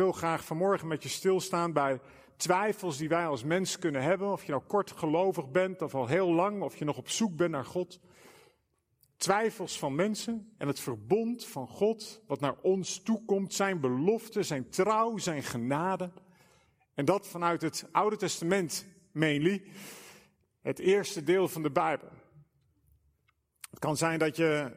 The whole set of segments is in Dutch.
wil graag vanmorgen met je stilstaan bij twijfels die wij als mens kunnen hebben. Of je nou kort gelovig bent of al heel lang, of je nog op zoek bent naar God. Twijfels van mensen en het verbond van God, wat naar ons toekomt, zijn belofte, zijn trouw, zijn genade. En dat vanuit het Oude Testament, mainly, het eerste deel van de Bijbel. Het kan zijn dat je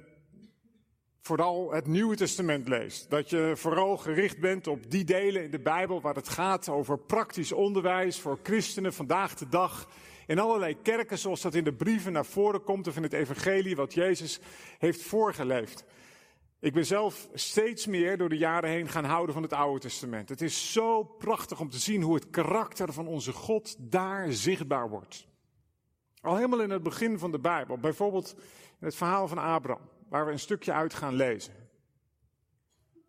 vooral het Nieuwe Testament leest. Dat je vooral gericht bent op die delen in de Bijbel waar het gaat over praktisch onderwijs voor christenen vandaag de dag. In allerlei kerken, zoals dat in de brieven naar voren komt of in het evangelie wat Jezus heeft voorgeleefd. Ik ben zelf steeds meer door de jaren heen gaan houden van het Oude Testament. Het is zo prachtig om te zien hoe het karakter van onze God daar zichtbaar wordt. Al helemaal in het begin van de Bijbel, bijvoorbeeld in het verhaal van Abraham waar we een stukje uit gaan lezen.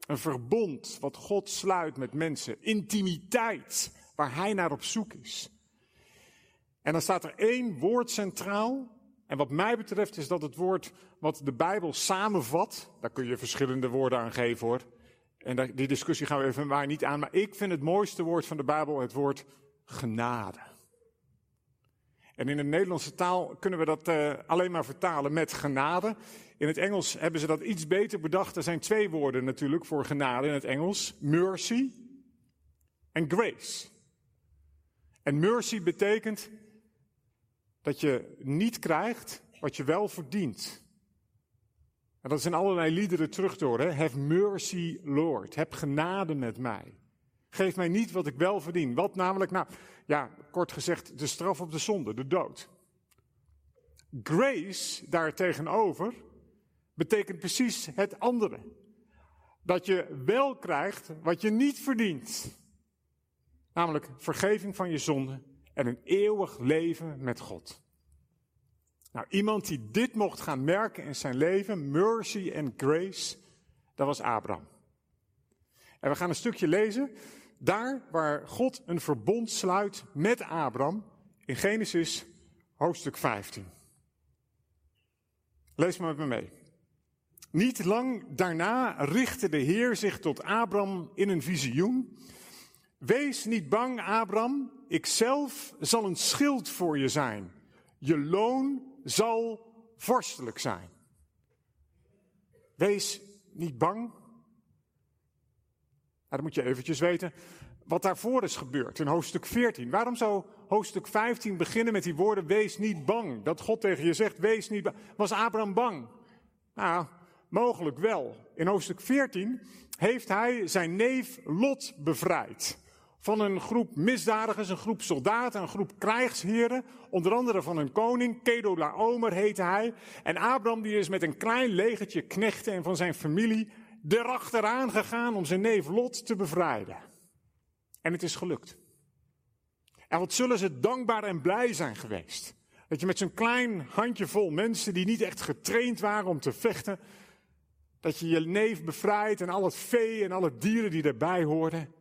Een verbond wat God sluit met mensen. Intimiteit waar hij naar op zoek is. En dan staat er één woord centraal. En wat mij betreft is dat het woord wat de Bijbel samenvat. Daar kun je verschillende woorden aan geven hoor. En die discussie gaan we even maar niet aan. Maar ik vind het mooiste woord van de Bijbel het woord genade. En in de Nederlandse taal kunnen we dat uh, alleen maar vertalen met genade. In het Engels hebben ze dat iets beter bedacht. Er zijn twee woorden natuurlijk voor genade in het Engels: mercy en grace. En mercy betekent dat je niet krijgt wat je wel verdient. En dat is in allerlei liederen terug te horen. Have mercy, Lord. Heb genade met mij. Geef mij niet wat ik wel verdien. Wat namelijk, nou, ja, kort gezegd, de straf op de zonde, de dood. Grace daartegenover betekent precies het andere. Dat je wel krijgt wat je niet verdient. Namelijk vergeving van je zonde en een eeuwig leven met God. Nou, iemand die dit mocht gaan merken in zijn leven, mercy en grace, dat was Abraham. En we gaan een stukje lezen daar waar God een verbond sluit met Abraham in Genesis hoofdstuk 15. Lees maar met me mee. Niet lang daarna richtte de Heer zich tot Abraham in een visioen. Wees niet bang, Abraham, ik zelf zal een schild voor je zijn. Je loon zal vorstelijk zijn. Wees niet bang, dan moet je eventjes weten wat daarvoor is gebeurd in hoofdstuk 14. Waarom zou hoofdstuk 15 beginnen met die woorden wees niet bang? Dat God tegen je zegt wees niet bang. Was Abraham bang? Nou, mogelijk wel. In hoofdstuk 14 heeft hij zijn neef Lot bevrijd. Van een groep misdadigers, een groep soldaten, een groep krijgsheren. Onder andere van een koning, Kedolaomer heette hij. En Abraham die is met een klein legertje knechten en van zijn familie erachteraan gegaan om zijn neef Lot te bevrijden. En het is gelukt. En wat zullen ze dankbaar en blij zijn geweest. Dat je met zo'n klein handjevol mensen die niet echt getraind waren om te vechten, dat je je neef bevrijdt en al het vee en alle dieren die erbij hoorden.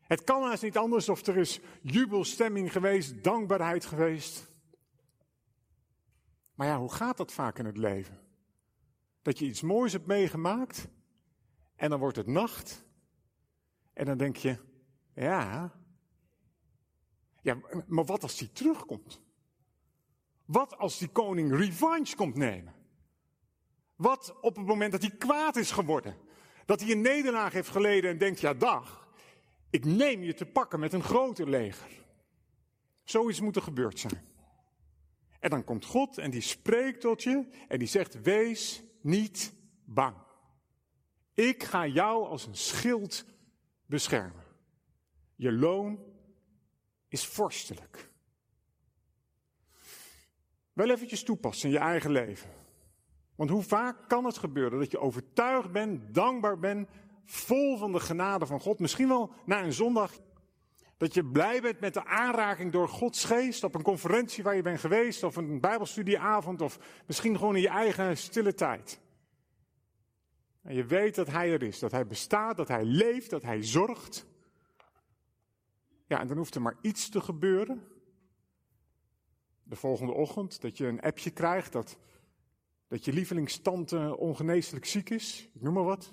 Het kan haast niet anders of er is jubelstemming geweest, dankbaarheid geweest. Maar ja, hoe gaat dat vaak in het leven? Dat je iets moois hebt meegemaakt en dan wordt het nacht. En dan denk je, ja. Ja, maar wat als die terugkomt? Wat als die koning revanche komt nemen? Wat op het moment dat hij kwaad is geworden? Dat hij een nederlaag heeft geleden en denkt, ja dag, ik neem je te pakken met een groter leger. Zoiets moet er gebeurd zijn. En dan komt God en die spreekt tot je en die zegt, wees niet bang. Ik ga jou als een schild beschermen. Je loon is vorstelijk. Wel eventjes toepassen in je eigen leven. Want hoe vaak kan het gebeuren dat je overtuigd bent, dankbaar bent, vol van de genade van God. Misschien wel na een zondag dat je blij bent met de aanraking door Gods geest op een conferentie waar je bent geweest, of een Bijbelstudieavond, of misschien gewoon in je eigen stille tijd. En je weet dat Hij er is, dat Hij bestaat, dat Hij leeft, dat Hij zorgt. Ja, en dan hoeft er maar iets te gebeuren. De volgende ochtend, dat je een appje krijgt dat, dat je lievelingstante ongeneeslijk ziek is. Ik noem maar wat.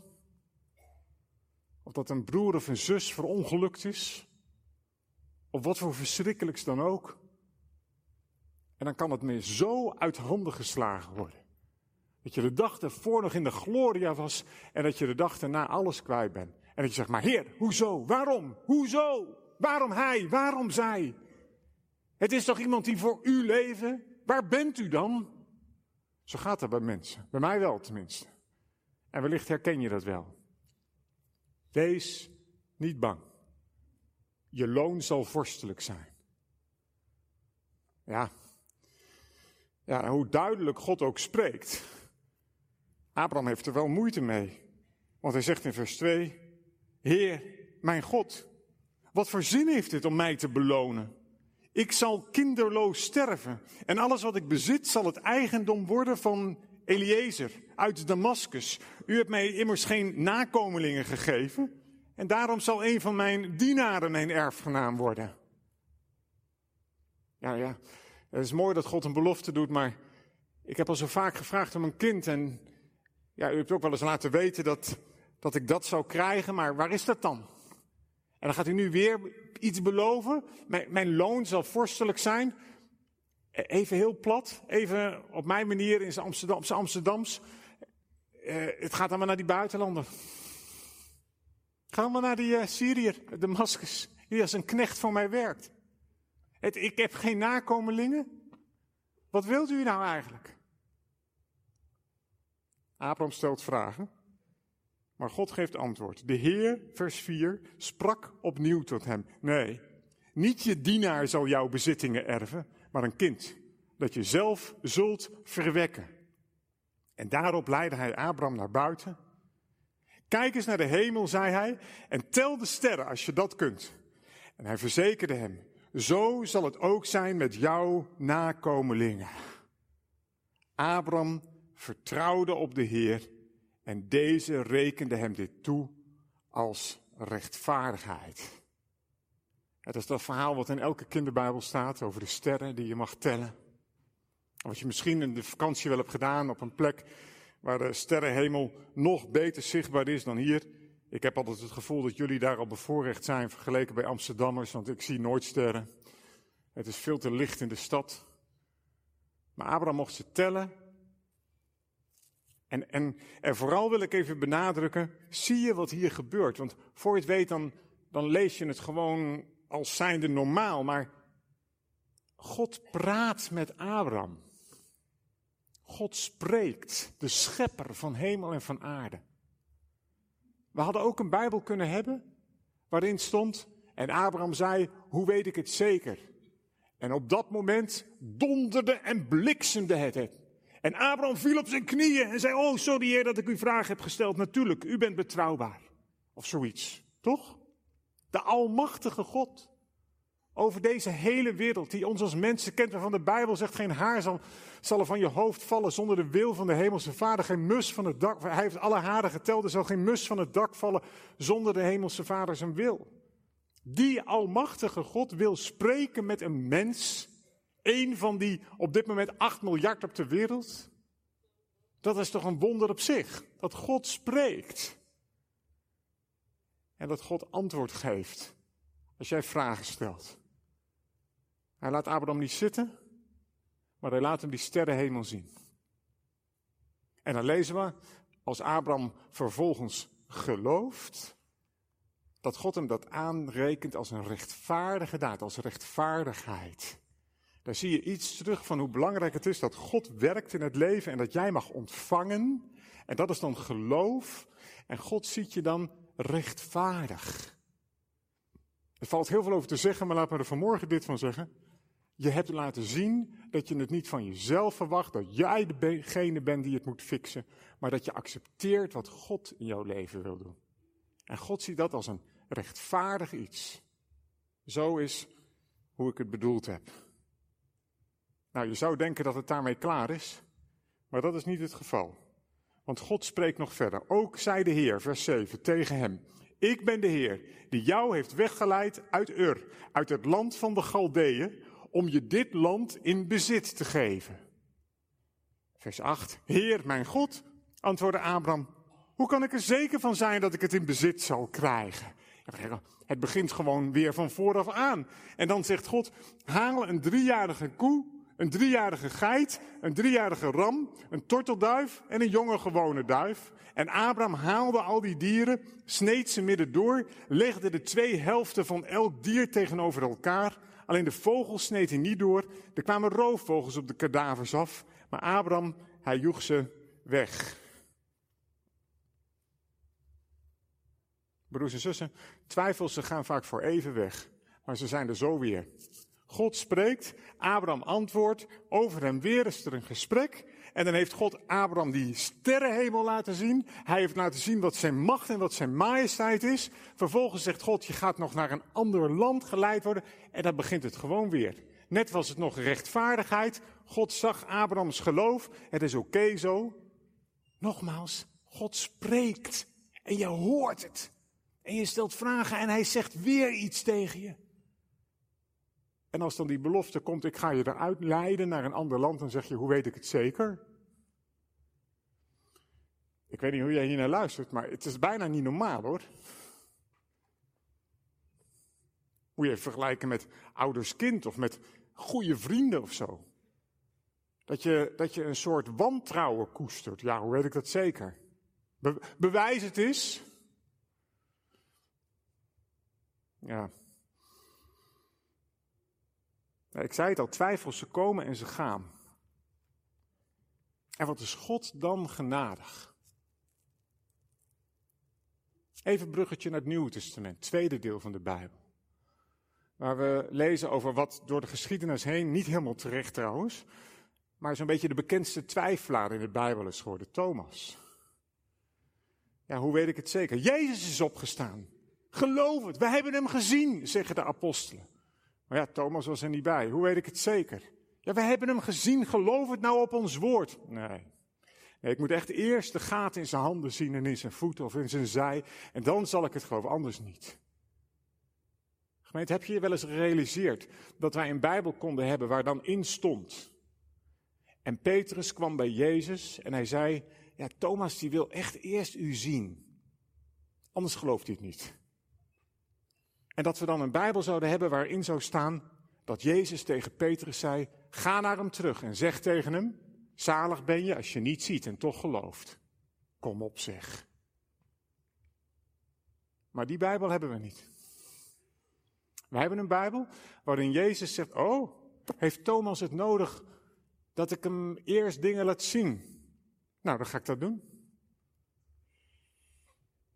Of dat een broer of een zus verongelukt is. Of wat voor verschrikkelijks dan ook. En dan kan het me zo uit handen geslagen worden. Dat je de dag ervoor nog in de gloria was en dat je de dag erna alles kwijt bent. En dat je zegt, maar heer, hoezo? Waarom? Hoezo? Waarom hij? Waarom zij? Het is toch iemand die voor u leven? Waar bent u dan? Zo gaat dat bij mensen. Bij mij wel tenminste. En wellicht herken je dat wel. Wees niet bang. Je loon zal vorstelijk zijn. Ja. Ja, hoe duidelijk God ook spreekt. Abraham heeft er wel moeite mee. Want hij zegt in vers 2: Heer, mijn God, wat voor zin heeft het om mij te belonen? Ik zal kinderloos sterven en alles wat ik bezit zal het eigendom worden van Eliezer uit Damascus. U hebt mij immers geen nakomelingen gegeven en daarom zal een van mijn dienaren mijn erfgenaam worden. Ja, ja, het is mooi dat God een belofte doet, maar ik heb al zo vaak gevraagd om een kind en ja, u hebt ook wel eens laten weten dat, dat ik dat zou krijgen, maar waar is dat dan? En dan gaat u nu weer iets beloven. Mijn, mijn loon zal vorstelijk zijn. E, even heel plat, even op mijn manier in zijn Amsterdamse Amsterdams. Uh, het gaat allemaal naar die buitenlander. Ga allemaal naar die uh, Syriër, Damascus, die als een knecht voor mij werkt. Het, ik heb geen nakomelingen. Wat wilt u nou eigenlijk? Abraham stelt vragen, maar God geeft antwoord. De Heer, vers 4, sprak opnieuw tot hem. Nee, niet je dienaar zal jouw bezittingen erven, maar een kind dat je zelf zult verwekken. En daarop leidde hij Abraham naar buiten. Kijk eens naar de hemel, zei hij, en tel de sterren als je dat kunt. En hij verzekerde hem, zo zal het ook zijn met jouw nakomelingen. Abraham vertrouwde op de Heer en deze rekende hem dit toe als rechtvaardigheid. Het is dat verhaal wat in elke kinderbijbel staat over de sterren die je mag tellen. Wat je misschien in de vakantie wel hebt gedaan op een plek waar de sterrenhemel nog beter zichtbaar is dan hier. Ik heb altijd het gevoel dat jullie daar al bevoorrecht zijn vergeleken bij Amsterdammers, want ik zie nooit sterren. Het is veel te licht in de stad. Maar Abraham mocht ze tellen en, en, vooral wil ik even benadrukken, zie je wat hier gebeurt? Want voor je het weet, dan, dan lees je het gewoon als zijnde normaal. Maar God praat met Abraham. God spreekt, de schepper van hemel en van aarde. We hadden ook een Bijbel kunnen hebben waarin stond, en Abraham zei, hoe weet ik het zeker? En op dat moment donderde en bliksemde het. En Abraham viel op zijn knieën en zei: Oh, sorry heer dat ik u vraag heb gesteld. Natuurlijk, u bent betrouwbaar. Of zoiets, toch? De Almachtige God. Over deze hele wereld, die ons als mensen kent, waarvan de Bijbel zegt: geen haar zal, zal er van je hoofd vallen zonder de wil van de Hemelse Vader. Geen mus van het dak, hij heeft alle haren geteld, er zal geen mus van het dak vallen zonder de Hemelse Vader zijn wil. Die Almachtige God wil spreken met een mens Eén van die op dit moment 8 miljard op de wereld. Dat is toch een wonder op zich. Dat God spreekt. En dat God antwoord geeft als jij vragen stelt. Hij laat Abraham niet zitten, maar hij laat hem die sterrenhemel zien. En dan lezen we, als Abraham vervolgens gelooft, dat God hem dat aanrekent als een rechtvaardige daad, als rechtvaardigheid. Daar zie je iets terug van hoe belangrijk het is dat God werkt in het leven en dat jij mag ontvangen. En dat is dan geloof. En God ziet je dan rechtvaardig. Er valt heel veel over te zeggen, maar laat me er vanmorgen dit van zeggen. Je hebt laten zien dat je het niet van jezelf verwacht, dat jij degene bent die het moet fixen, maar dat je accepteert wat God in jouw leven wil doen. En God ziet dat als een rechtvaardig iets. Zo is hoe ik het bedoeld heb. Nou, je zou denken dat het daarmee klaar is, maar dat is niet het geval. Want God spreekt nog verder. Ook zei de Heer, vers 7, tegen hem: Ik ben de Heer die jou heeft weggeleid uit Ur, uit het land van de Galdeeën, om je dit land in bezit te geven. Vers 8: Heer, mijn God, antwoordde Abraham, Hoe kan ik er zeker van zijn dat ik het in bezit zal krijgen? Het begint gewoon weer van vooraf aan. En dan zegt God, haal een driejarige koe, een driejarige geit, een driejarige ram, een tortelduif en een jonge gewone duif. En Abraham haalde al die dieren, sneed ze midden door, legde de twee helften van elk dier tegenover elkaar. Alleen de vogels sneed hij niet door. Er kwamen roofvogels op de kadavers af. Maar Abraham, hij joeg ze weg. Broers en zussen, twijfels ze gaan vaak voor even weg, maar ze zijn er zo weer. God spreekt, Abraham antwoordt, over hem weer is er een gesprek. En dan heeft God Abraham die sterrenhemel laten zien. Hij heeft laten zien wat zijn macht en wat zijn majesteit is. Vervolgens zegt God, je gaat nog naar een ander land geleid worden. En dan begint het gewoon weer. Net was het nog rechtvaardigheid. God zag Abrahams geloof. Het is oké zo. Nogmaals, God spreekt. En je hoort het. En je stelt vragen en hij zegt weer iets tegen je. En als dan die belofte komt, ik ga je eruit leiden naar een ander land, dan zeg je, hoe weet ik het zeker? Ik weet niet hoe jij hier naar luistert, maar het is bijna niet normaal hoor. Moet je vergelijken met ouders-kind of met goede vrienden of zo. Dat je, dat je een soort wantrouwen koestert. Ja, hoe weet ik dat zeker? bewijs het is. Ja. Ik zei het al, twijfels ze komen en ze gaan. En wat is God dan genadig? Even bruggetje naar het Nieuwe Testament, tweede deel van de Bijbel. Waar we lezen over wat door de geschiedenis heen, niet helemaal terecht trouwens, maar zo'n beetje de bekendste twijfelaar in de Bijbel is geworden, Thomas. Ja, hoe weet ik het zeker? Jezus is opgestaan. Geloof het, we hebben hem gezien, zeggen de apostelen. Maar ja, Thomas was er niet bij. Hoe weet ik het zeker? Ja, we hebben hem gezien, geloof het nou op ons woord. Nee. Nee, ik moet echt eerst de gaten in zijn handen zien en in zijn voeten of in zijn zij. En dan zal ik het geloven, anders niet. Gemeente, heb je je wel eens gerealiseerd dat wij een Bijbel konden hebben waar dan in stond. En Petrus kwam bij Jezus en hij zei, ja, Thomas die wil echt eerst u zien. Anders gelooft hij het niet. En dat we dan een Bijbel zouden hebben waarin zou staan dat Jezus tegen Petrus zei: Ga naar hem terug en zeg tegen hem: Zalig ben je als je niet ziet en toch gelooft. Kom op, zeg. Maar die Bijbel hebben we niet. We hebben een Bijbel waarin Jezus zegt: Oh, heeft Thomas het nodig dat ik hem eerst dingen laat zien? Nou, dan ga ik dat doen.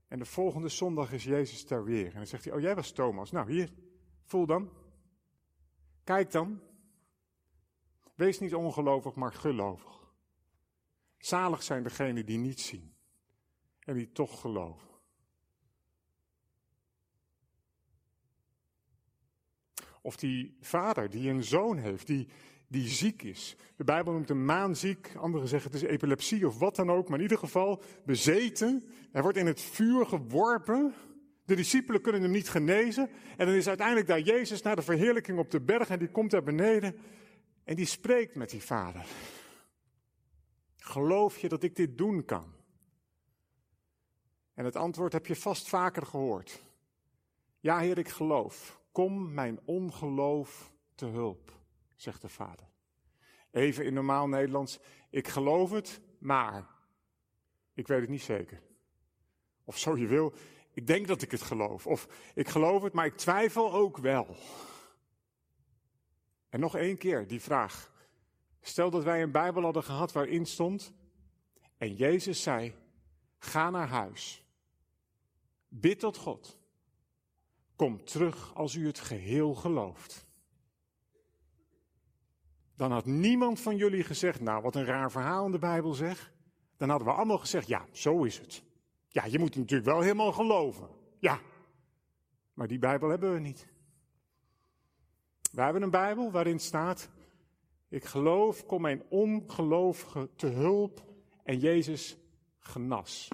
En de volgende zondag is Jezus daar weer. En dan zegt hij, oh jij was Thomas. Nou hier, voel dan. Kijk dan. Wees niet ongelovig, maar gelovig. Zalig zijn degenen die niet zien en die toch geloven. Of die vader die een zoon heeft, die, die ziek is. De Bijbel noemt hem maanziek, anderen zeggen het is epilepsie of wat dan ook, maar in ieder geval bezeten. Hij wordt in het vuur geworpen. De discipelen kunnen hem niet genezen. En dan is uiteindelijk daar Jezus naar de verheerlijking op de berg en die komt daar beneden en die spreekt met die vader. Geloof je dat ik dit doen kan? En het antwoord heb je vast vaker gehoord. Ja, Heer, ik geloof. Kom mijn ongeloof te hulp zegt de vader. Even in normaal Nederlands, ik geloof het, maar ik weet het niet zeker. Of zo je wil, ik denk dat ik het geloof. Of ik geloof het, maar ik twijfel ook wel. En nog één keer die vraag. Stel dat wij een Bijbel hadden gehad waarin stond. En Jezus zei: Ga naar huis. Bid tot God. Kom terug als u het geheel gelooft dan had niemand van jullie gezegd, nou wat een raar verhaal in de Bijbel zeg. Dan hadden we allemaal gezegd, ja, zo is het. Ja, je moet natuurlijk wel helemaal geloven. Ja, maar die Bijbel hebben we niet. We hebben een Bijbel waarin staat, ik geloof, kom mijn ongelovige te hulp en Jezus genas.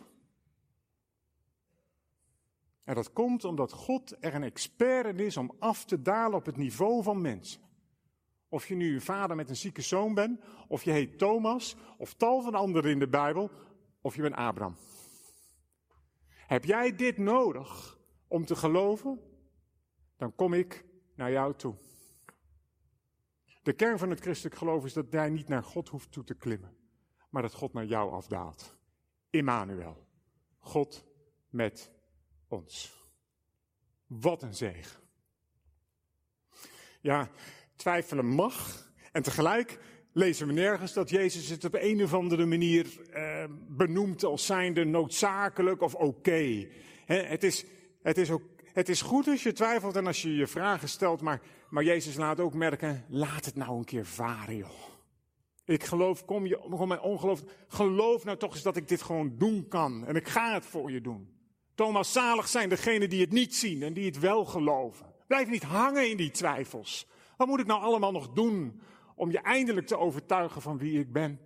En dat komt omdat God er een expert in is om af te dalen op het niveau van mensen. Of je nu een vader met een zieke zoon bent, of je heet Thomas, of tal van anderen in de Bijbel, of je bent Abraham. Heb jij dit nodig om te geloven? Dan kom ik naar jou toe. De kern van het christelijk geloof is dat jij niet naar God hoeft toe te klimmen, maar dat God naar jou afdaalt. Immanuel, God met ons. Wat een zegen. Ja, twijfelen mag. En tegelijk lezen we nergens dat Jezus het op een of andere manier eh, benoemt als zijnde noodzakelijk of oké. Het, is, het, is ook, het is goed als je twijfelt en als je je vragen stelt, maar, maar Jezus laat ook merken, laat het nou een keer varen joh. Ik geloof, kom je, kom mijn ongeloof, geloof nou toch eens dat ik dit gewoon doen kan. En ik ga het voor je doen. Thomas, zalig zijn degenen die het niet zien en die het wel geloven. Blijf niet hangen in die twijfels. Wat moet ik nou allemaal nog doen om je eindelijk te overtuigen van wie ik ben?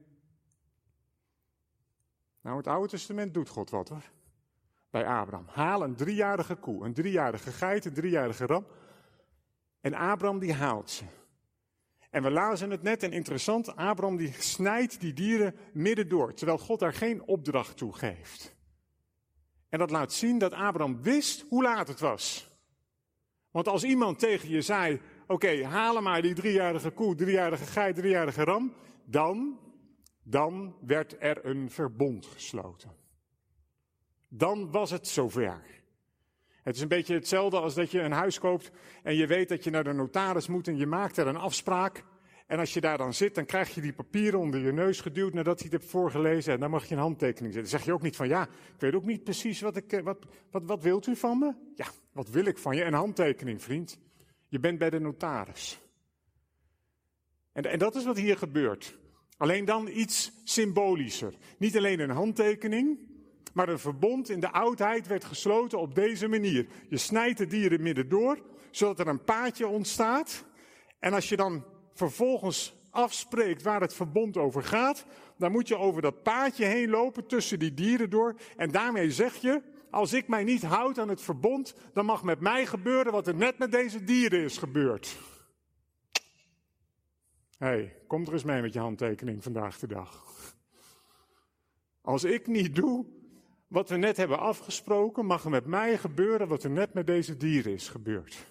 Nou, het Oude Testament doet God wat hoor. Bij Abraham. Haal een driejarige koe, een driejarige geit, een driejarige ram. En Abraham die haalt ze. En we lazen het net en interessant, Abraham die snijdt die dieren midden door, terwijl God daar geen opdracht toe geeft. En dat laat zien dat Abraham wist hoe laat het was. Want als iemand tegen je zei, oké, haal maar die driejarige koe, driejarige geit, driejarige ram, dan, dan werd er een verbond gesloten. Dan was het zover. Het is een beetje hetzelfde als dat je een huis koopt en je weet dat je naar de notaris moet en je maakt er een afspraak. En als je daar dan zit, dan krijg je die papieren onder je neus geduwd nadat je het hebt voorgelezen. En dan mag je een handtekening zetten. Dan zeg je ook niet van ja, ik weet ook niet precies wat ik, eh, wat, wat, wat wilt u van me? Ja, wat wil ik van je? Een handtekening, vriend. Je bent bij de notaris. En, en dat is wat hier gebeurt. Alleen dan iets symbolischer. Niet alleen een handtekening, maar een verbond in de oudheid werd gesloten op deze manier. Je snijdt de dieren midden door, zodat er een paadje ontstaat. En als je dan vervolgens afspreekt waar het verbond over gaat, dan moet je over dat paadje heen lopen tussen die dieren door. En daarmee zeg je, als ik mij niet houd aan het verbond, dan mag met mij gebeuren wat er net met deze dieren is gebeurd. Hé, hey, kom er eens mee met je handtekening vandaag de dag. Als ik niet doe wat we net hebben afgesproken, mag er met mij gebeuren wat er net met deze dieren is gebeurd.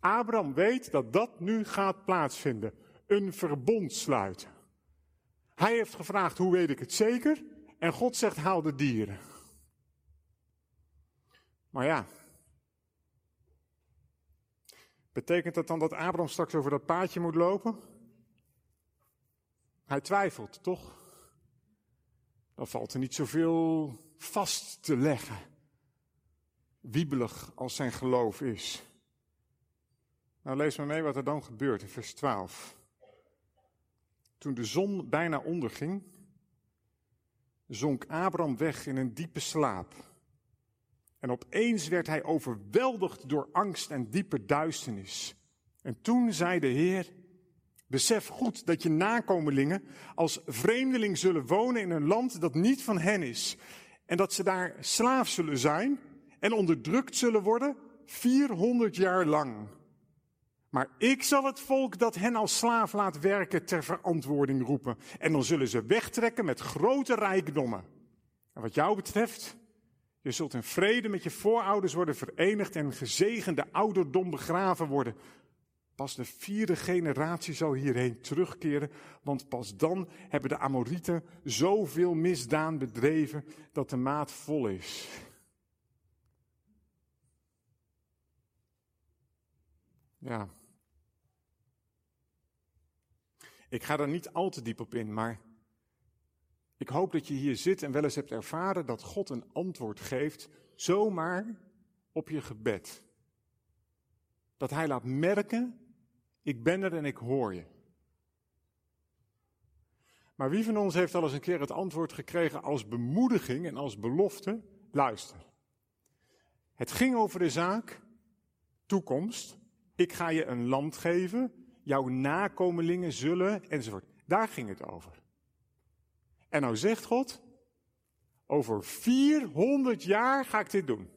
Abraham weet dat dat nu gaat plaatsvinden. Een verbond sluiten. Hij heeft gevraagd, hoe weet ik het zeker? En God zegt, haal de dieren. Maar ja, betekent dat dan dat Abraham straks over dat paadje moet lopen? Hij twijfelt, toch? Dan valt er niet zoveel vast te leggen. Wiebelig als zijn geloof is. Nou, lees maar mee wat er dan gebeurt in vers 12. Toen de zon bijna onderging, zonk Abraham weg in een diepe slaap. En opeens werd hij overweldigd door angst en diepe duisternis. En toen zei de Heer, besef goed dat je nakomelingen als vreemdeling zullen wonen in een land dat niet van hen is. En dat ze daar slaaf zullen zijn en onderdrukt zullen worden 400 jaar lang. Maar ik zal het volk dat hen als slaaf laat werken ter verantwoording roepen. En dan zullen ze wegtrekken met grote rijkdommen. En wat jou betreft, je zult in vrede met je voorouders worden verenigd en gezegende ouderdom begraven worden. Pas de vierde generatie zal hierheen terugkeren, want pas dan hebben de Amorieten zoveel misdaan bedreven dat de maat vol is. Ja. Ik ga daar niet al te diep op in, maar ik hoop dat je hier zit en wel eens hebt ervaren dat God een antwoord geeft, zomaar op je gebed. Dat Hij laat merken, ik ben er en ik hoor je. Maar wie van ons heeft al eens een keer het antwoord gekregen als bemoediging en als belofte? Luister. Het ging over de zaak toekomst. Ik ga je een land geven, jouw nakomelingen zullen, enzovoort. Daar ging het over. En nou zegt God, over 400 jaar ga ik dit doen.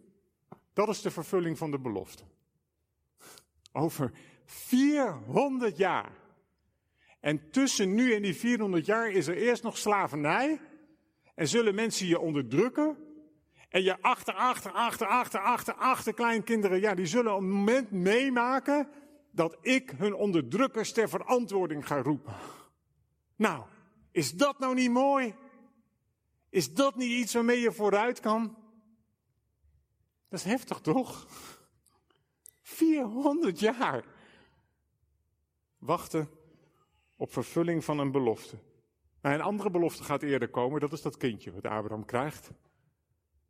Dat is de vervulling van de belofte. Over 400 jaar. En tussen nu en die 400 jaar is er eerst nog slavernij. En zullen mensen je onderdrukken. En je achter, achter, achter, achter, achter, achter kleinkinderen, ja, die zullen een moment meemaken dat ik hun onderdrukkers ter verantwoording ga roepen. Nou, is dat nou niet mooi? Is dat niet iets waarmee je vooruit kan? Dat is heftig toch? 400 jaar wachten op vervulling van een belofte. Maar een andere belofte gaat eerder komen, dat is dat kindje wat Abraham krijgt.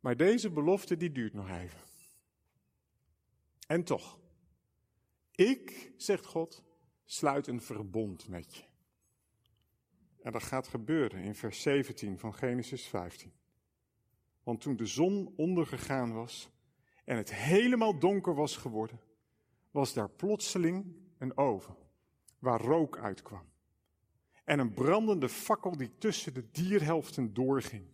Maar deze belofte die duurt nog even. En toch, ik, zegt God, sluit een verbond met je. En dat gaat gebeuren in vers 17 van Genesis 15. Want toen de zon ondergegaan was en het helemaal donker was geworden, was daar plotseling een oven waar rook uitkwam. En een brandende fakkel die tussen de dierhelften doorging.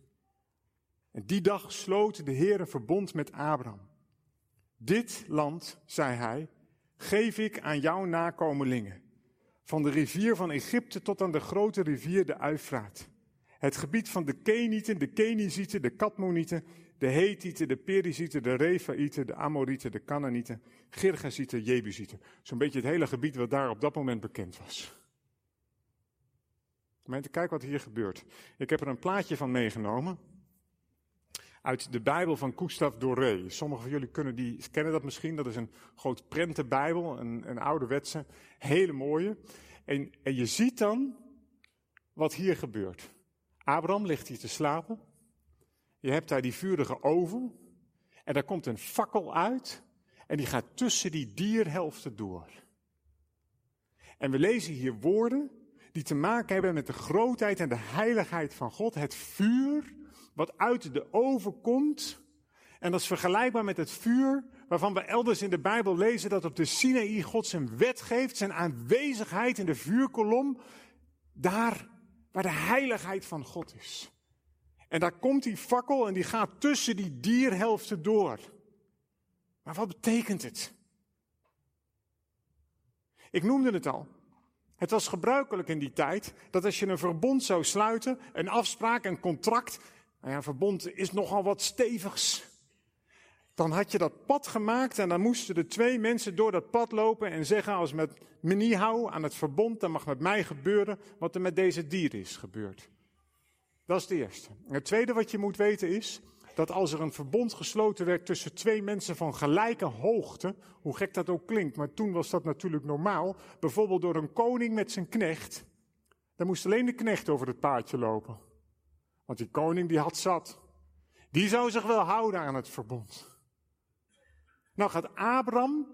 En die dag sloot de Heer een verbond met Abraham. Dit land, zei hij, geef ik aan jouw nakomelingen. Van de rivier van Egypte tot aan de grote rivier de Uifraat. Het gebied van de Kenieten, de Kenizieten, de Katmonieten, de Hethieten, de Perizieten, de Refaïten, de Amorieten, de Canaanieten, Girgazieten, Jebusieten. Zo'n beetje het hele gebied wat daar op dat moment bekend was. Kijk wat hier gebeurt. Ik heb er een plaatje van meegenomen. Uit de Bijbel van Gustave Doré. Sommigen van jullie kunnen die, kennen dat misschien. Dat is een groot prentenbijbel, een, een ouderwetse, hele mooie. En, en je ziet dan wat hier gebeurt. Abraham ligt hier te slapen. Je hebt daar die vurige oven. En daar komt een fakkel uit. En die gaat tussen die dierhelften door. En we lezen hier woorden die te maken hebben met de grootheid en de heiligheid van God. Het vuur wat uit de oven komt. En dat is vergelijkbaar met het vuur waarvan we elders in de Bijbel lezen dat op de Sinaï God zijn wet geeft, zijn aanwezigheid in de vuurkolom. Daar waar de heiligheid van God is. En daar komt die fakkel en die gaat tussen die dierhelften door. Maar wat betekent het? Ik noemde het al. Het was gebruikelijk in die tijd dat als je een verbond zou sluiten, een afspraak, een contract, nou ja, verbond is nogal wat stevigs. Dan had je dat pad gemaakt en dan moesten de twee mensen door dat pad lopen en zeggen als met me niet hou aan het verbond, dan mag met mij gebeuren wat er met deze dier is gebeurd. Dat is het eerste. het tweede wat je moet weten is dat als er een verbond gesloten werd tussen twee mensen van gelijke hoogte, hoe gek dat ook klinkt, maar toen was dat natuurlijk normaal, bijvoorbeeld door een koning met zijn knecht, dan moest alleen de knecht over het paadje lopen. Want die koning die had zat. Die zou zich wel houden aan het verbond. Nou gaat Abraham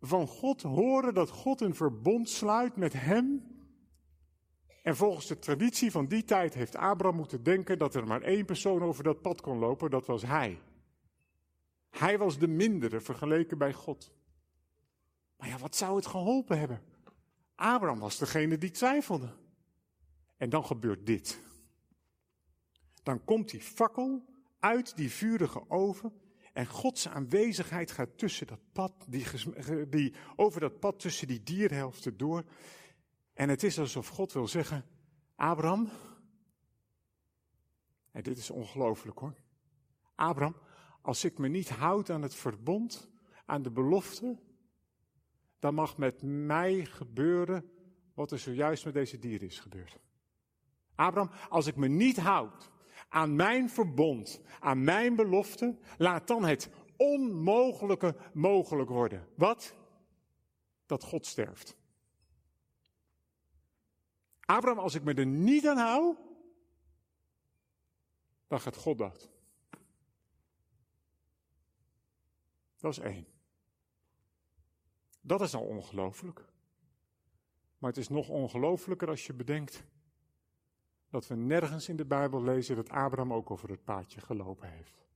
van God horen dat God een verbond sluit met hem en volgens de traditie van die tijd heeft Abraham moeten denken dat er maar één persoon over dat pad kon lopen, dat was hij. Hij was de mindere vergeleken bij God. Maar ja, wat zou het geholpen hebben? Abraham was degene die twijfelde. En dan gebeurt dit. Dan komt die fakkel uit die vurige oven en Gods aanwezigheid gaat tussen dat pad, die, die, over dat pad tussen die dierhelften door. En het is alsof God wil zeggen, Abraham, en dit is ongelooflijk hoor. Abraham, als ik me niet houd aan het verbond, aan de belofte, dan mag met mij gebeuren wat er zojuist met deze dier is gebeurd. Abraham, als ik me niet houd aan mijn verbond, aan mijn belofte, laat dan het onmogelijke mogelijk worden. Wat? Dat God sterft. Abraham, als ik me er niet aan hou, dan gaat God dat. Dat is één. Dat is al ongelooflijk. Maar het is nog ongelooflijker als je bedenkt dat we nergens in de Bijbel lezen dat Abraham ook over het paadje gelopen heeft.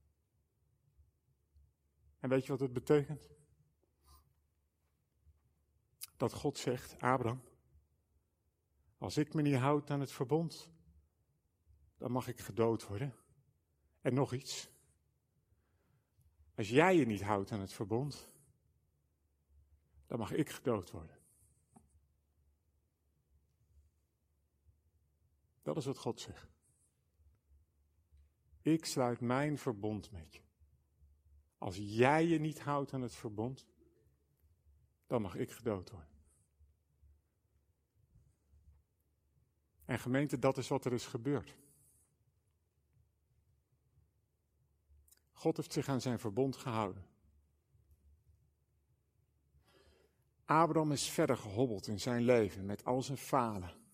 En weet je wat het betekent? Dat God zegt, Abraham, als ik me niet houd aan het verbond, dan mag ik gedood worden. En nog iets. Als jij je niet houdt aan het verbond, dan mag ik gedood worden. Dat is wat God zegt. Ik sluit mijn verbond met je. Als jij je niet houdt aan het verbond, dan mag ik gedood worden. En gemeente, dat is wat er is gebeurd. God heeft zich aan zijn verbond gehouden. Abraham is verder gehobbeld in zijn leven met al zijn falen.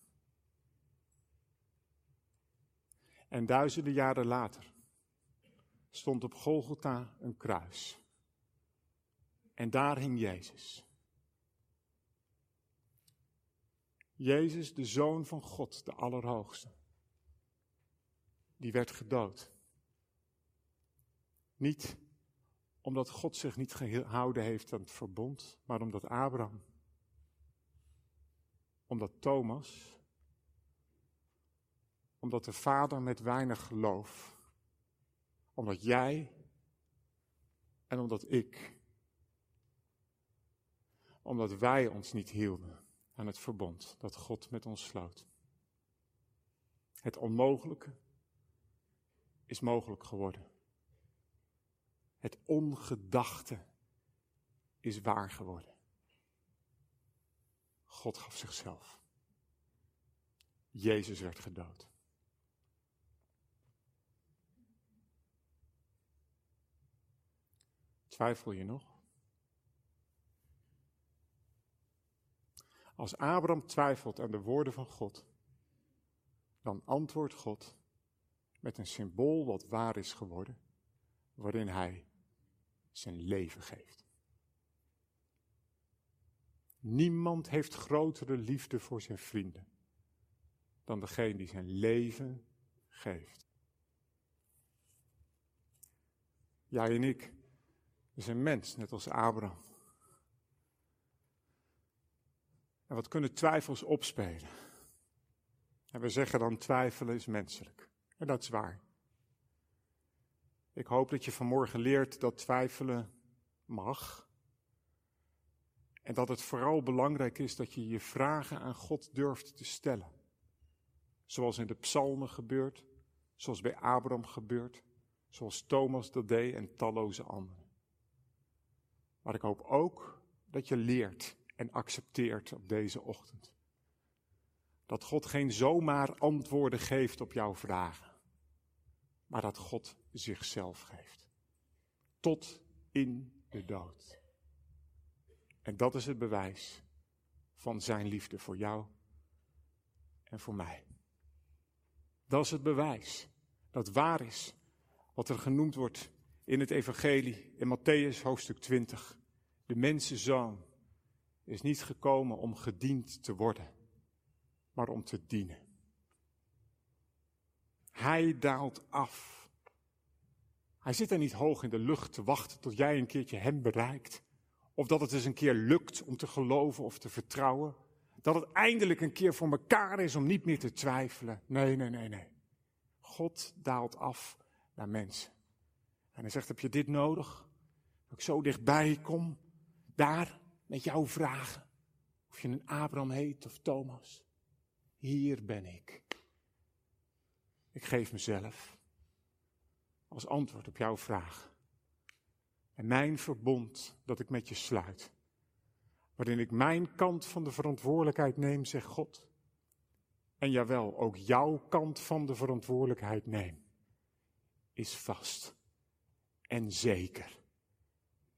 En duizenden jaren later stond op Golgotha een kruis. En daar hing Jezus. Jezus, de Zoon van God, de Allerhoogste. Die werd gedood. Niet omdat God zich niet gehouden heeft aan het verbond, maar omdat Abraham, omdat Thomas, omdat de vader met weinig geloof, omdat jij en omdat ik, omdat wij ons niet hielden aan het verbond dat God met ons sloot. Het onmogelijke is mogelijk geworden. Het ongedachte is waar geworden. God gaf zichzelf. Jezus werd gedood. Twijfel je nog? Als Abraham twijfelt aan de woorden van God, dan antwoordt God met een symbool wat waar is geworden, waarin hij zijn leven geeft. Niemand heeft grotere liefde voor zijn vrienden dan degene die zijn leven geeft. Jij en ik, we zijn mens, net als Abraham. En wat kunnen twijfels opspelen? En we zeggen dan twijfelen is menselijk. En dat is waar. Ik hoop dat je vanmorgen leert dat twijfelen mag. En dat het vooral belangrijk is dat je je vragen aan God durft te stellen. Zoals in de psalmen gebeurt, zoals bij Abraham gebeurt, zoals Thomas dat deed en talloze anderen. Maar ik hoop ook dat je leert en accepteert op deze ochtend. Dat God geen zomaar antwoorden geeft op jouw vragen, maar dat God zichzelf geeft. Tot in de dood. En dat is het bewijs van zijn liefde voor jou en voor mij. Dat is het bewijs dat waar is wat er genoemd wordt in het Evangelie in Matthäus hoofdstuk 20. De mensenzoon is niet gekomen om gediend te worden, maar om te dienen. Hij daalt af. Hij zit er niet hoog in de lucht te wachten tot jij een keertje hem bereikt. Of dat het eens een keer lukt om te geloven of te vertrouwen. Dat het eindelijk een keer voor elkaar is om niet meer te twijfelen. Nee, nee, nee, nee. God daalt af naar mensen. En hij zegt, heb je dit nodig? Dat ik zo dichtbij kom? Daar? met jouw vragen. Of je een Abraham heet of Thomas. Hier ben ik. Ik geef mezelf als antwoord op jouw vraag. En mijn verbond dat ik met je sluit. Waarin ik mijn kant van de verantwoordelijkheid neem, zegt God. En jawel, ook jouw kant van de verantwoordelijkheid neem. Is vast en zeker.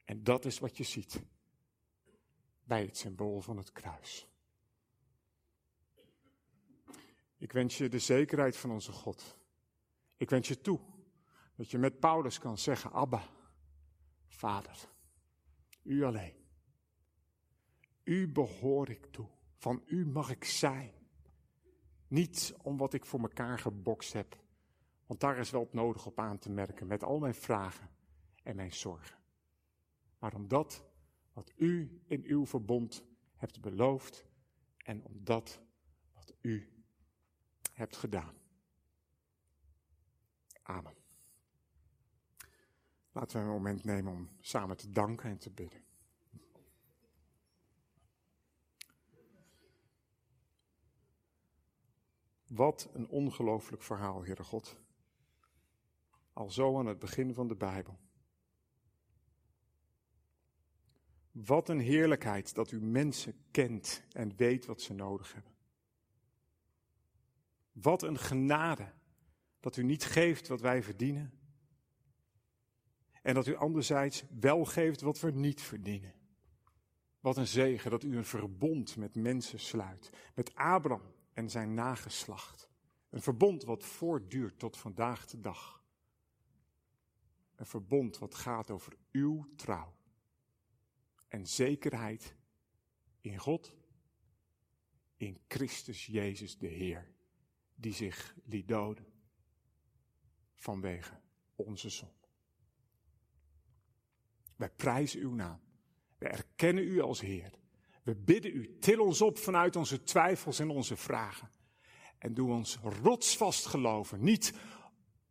En dat is wat je ziet bij het symbool van het kruis. Ik wens je de zekerheid van onze God. Ik wens je toe dat je met Paulus kan zeggen, Abba, Vader, u alleen. U behoor ik toe. Van u mag ik zijn. Niet om wat ik voor mekaar gebokst heb. Want daar is wel het nodig op aan te merken met al mijn vragen en mijn zorgen. Maar omdat wat u in uw verbond hebt beloofd en om dat wat u hebt gedaan. Amen. Laten we een moment nemen om samen te danken en te bidden. Wat een ongelooflijk verhaal, Heere God. Al zo aan het begin van de Bijbel. Wat een heerlijkheid dat u mensen kent en weet wat ze nodig hebben. Wat een genade dat u niet geeft wat wij verdienen. En dat u anderzijds wel geeft wat we niet verdienen. Wat een zegen dat u een verbond met mensen sluit. Met Abraham en zijn nageslacht. Een verbond wat voortduurt tot vandaag de dag. Een verbond wat gaat over uw trouw. En zekerheid in God, in Christus Jezus de Heer, die zich liet doden vanwege onze zon. Wij prijzen uw naam. We erkennen u als Heer. We bidden u, til ons op vanuit onze twijfels en onze vragen. En doe ons rotsvast geloven. Niet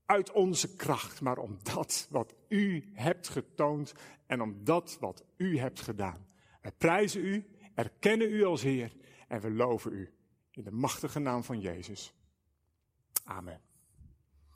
uit onze kracht, maar om dat wat u hebt getoond en om dat wat u hebt gedaan. We prijzen u, erkennen u als Heer en we loven u in de machtige naam van Jezus. Amen.